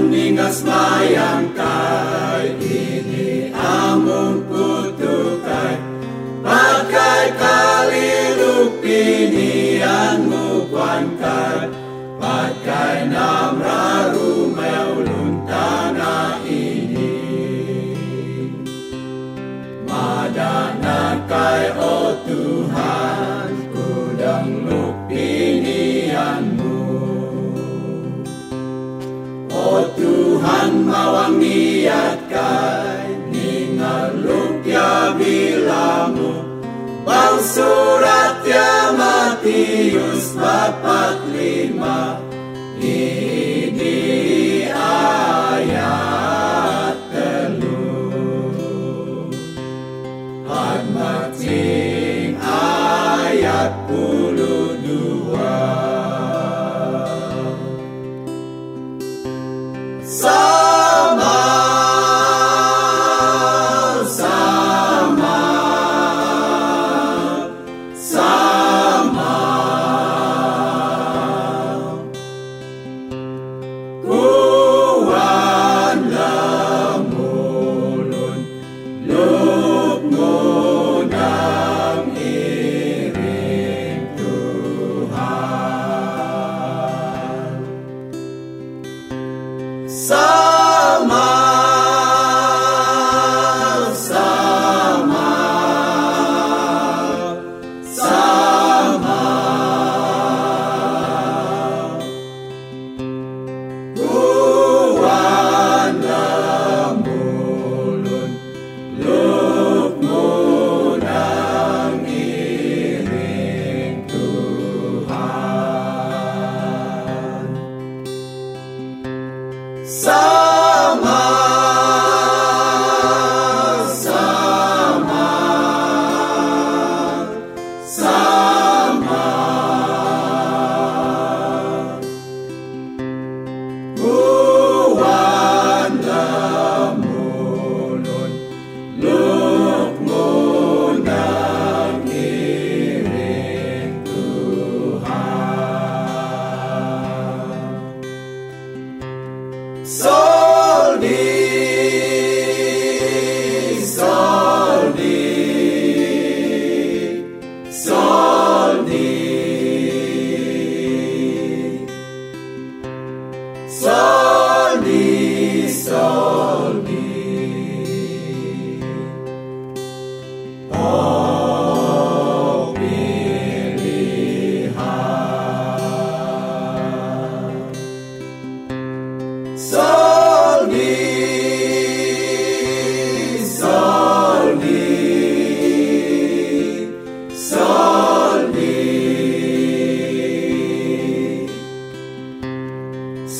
Maningas bayangkan Tuhan mawang niatkan Ningaluk ya bilamu. Bang surat ya Matius Bapak So Soldi, soldi, soldi, soldi, soldi.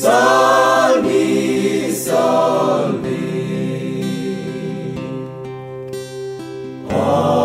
Salmi, salmi. Opilihan.